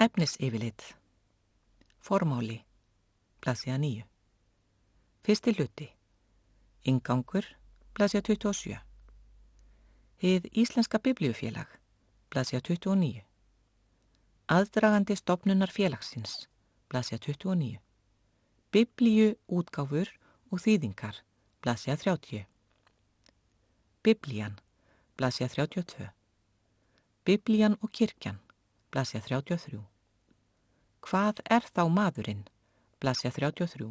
Efnis yfirlit. Formáli. Blasja 9. Fyrsti hluti. Ingangur. Blasja 27. Hið Íslenska Bibliufélag. Blasja 29. Aðdragandi stopnunar félagsins. Blasja 29. Biblíu útgáfur og þýðingar. Blasja 30. Biblían. Blasja 32. Biblían og kirkjan. Blasja 33. Hvað er þá maðurinn? Blasja 33.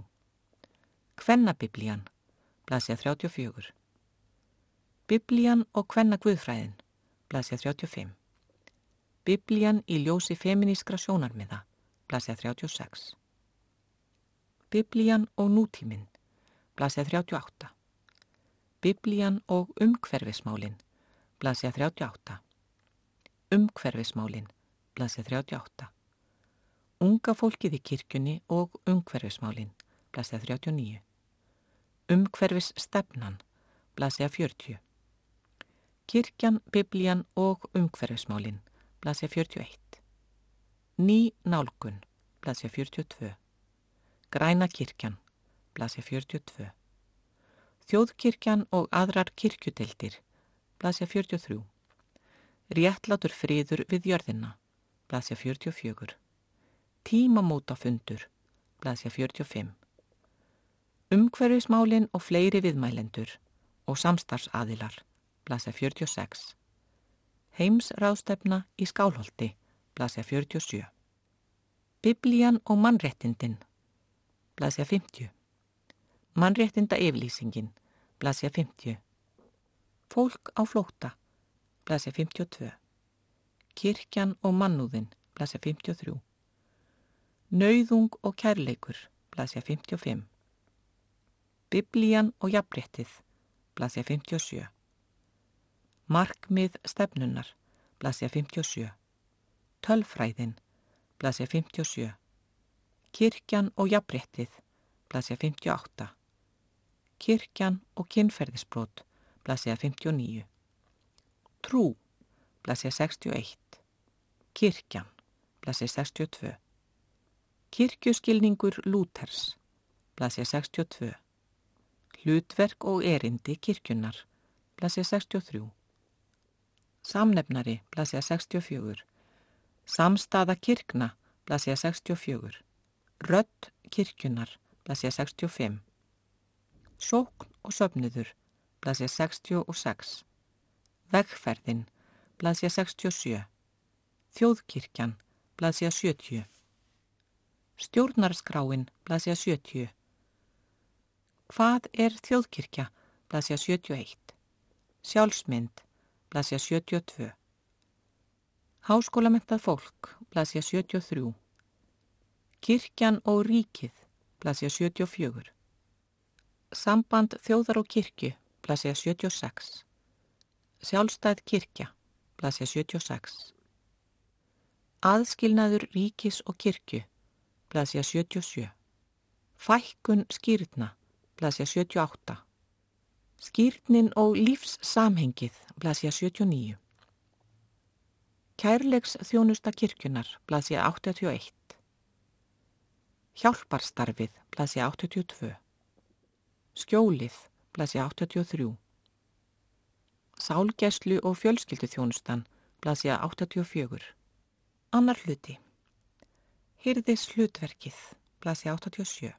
Kvennabiblían. Blasja 34. Biblían og kvenna guðfræðin. Blasja 35. Biblían í ljósi feminískra sjónarmiða. Blasja 36. Biblían og nútíminn. Blasja 38. Biblían og umhverfismálinn. Blasja 38. Umhverfismálinn blasja 38. Unga fólkið í kirkjunni og umhverfismálinn, blasja 39. Umhverfis stefnan, blasja 40. Kirkjan, biblían og umhverfismálinn, blasja 41. Ný nálgun, blasja 42. Græna kirkjan, blasja 42. Þjóðkirkjan og aðrar kirkjudeldir, blasja 43. Réttlátur friður við jörðina, blasja 44. Tímamótafundur, blasja 45. Umhverfismálinn og fleiri viðmælendur og samstarfsaðilar, blasja 46. Heimsráðstefna í skálholti, blasja 47. Biblían og mannréttindin, blasja 50. Mannréttinda yflýsingin, blasja 50. Fólk á flóta, blasja 52. Kirkjan og mannúðin, blasja 53. Nauðung og kærleikur, blasja 55. Biblían og jafnréttið, blasja 57. Markmið stefnunar, blasja 57. Tölfræðin, blasja 57. Kirkjan og jafnréttið, blasja 58. Kirkjan og kynferðisbrót, blasja 59. Trú, blasja 61. Kirkjan, blasið 62. Kirkjuskilningur Lúthers, blasið 62. Hlutverk og erindi kirkjunnar, blasið 63. Samnefnari, blasið 64. Samstaða kirkna, blasið 64. Rött kirkjunnar, blasið 65. Sókn og söfniður, blasið 66. Vegferðin, blasið 67. Þjóðkirkjan, blaðsja 70. Stjórnarskráin, blaðsja 70. Hvað er þjóðkirkja, blaðsja 71. Sjálfsmynd, blaðsja 72. Háskólamentað fólk, blaðsja 73. Kirkjan og ríkið, blaðsja 74. Samband þjóðar og kirkju, blaðsja 76. Sjálfstæð kirkja, blaðsja 76. Aðskilnaður ríkis og kirkju, blasja 77. Fækkun skýrtna, blasja 78. Skýrtnin og lífssamhengið, blasja 79. Kærleiks þjónusta kirkjunar, blasja 81. Hjálparstarfið, blasja 82. Skjólið, blasja 83. Sálgæslu og fjölskyldu þjónustan, blasja 84. Annar hluti. Hyrðis hlutverkið, blasi 87.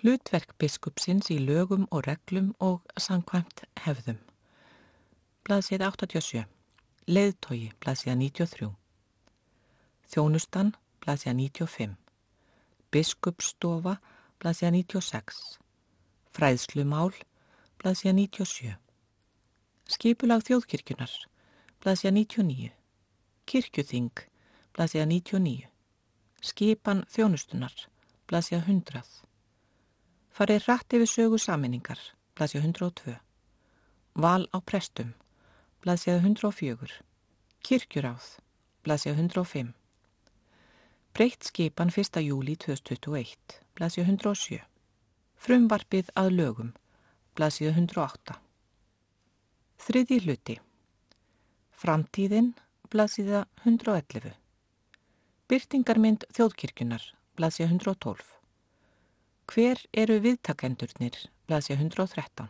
Hlutverk biskupsins í lögum og reglum og sangkvæmt hefðum. Blasið 87. Leðtogi, blasið 93. Þjónustan, blasið 95. Biskupsstofa, blasið 96. Fræðslumál, blasið 97. Skipulag þjóðkirkjunar, blasið 99. Kirkjuþing, blasja 99. Skipan þjónustunar, blasja 100. Farið rætt yfir sögu saminningar, blasja 102. Val á prestum, blasja 104. Kirkjuráð, blasja 105. Breytt skipan 1. júli 2021, blasja 107. Frumvarpið að lögum, blasja 108. Þriði hluti. Framtíðin blaðsíða 111. Byrtingarmynd þjóðkirkjunar, blaðsja 112. Hver eru viðtakendurnir, blaðsja 113.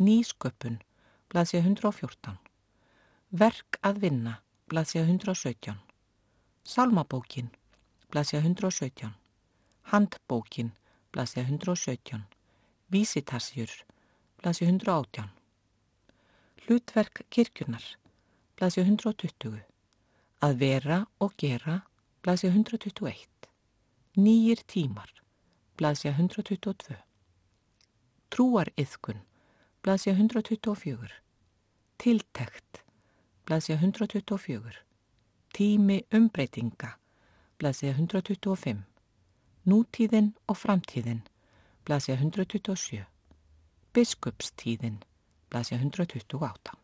Nýsköpun, blaðsja 114. Verk að vinna, blaðsja 117. Salmabókin, blaðsja 117. Handbókin, blaðsja 117. Vísitassjur, blaðsja 118. Hlutverk kirkjunar, blaðsja 120. Að vera og gera, blaðsja 121. Nýjir tímar, blaðsja 122. Trúariðkun, blaðsja 124. Tiltekt, blaðsja 124. Tími umbreytinga, blaðsja 125. Nútíðin og framtíðin, blaðsja 127. Biskupstíðin, blaðsja 128.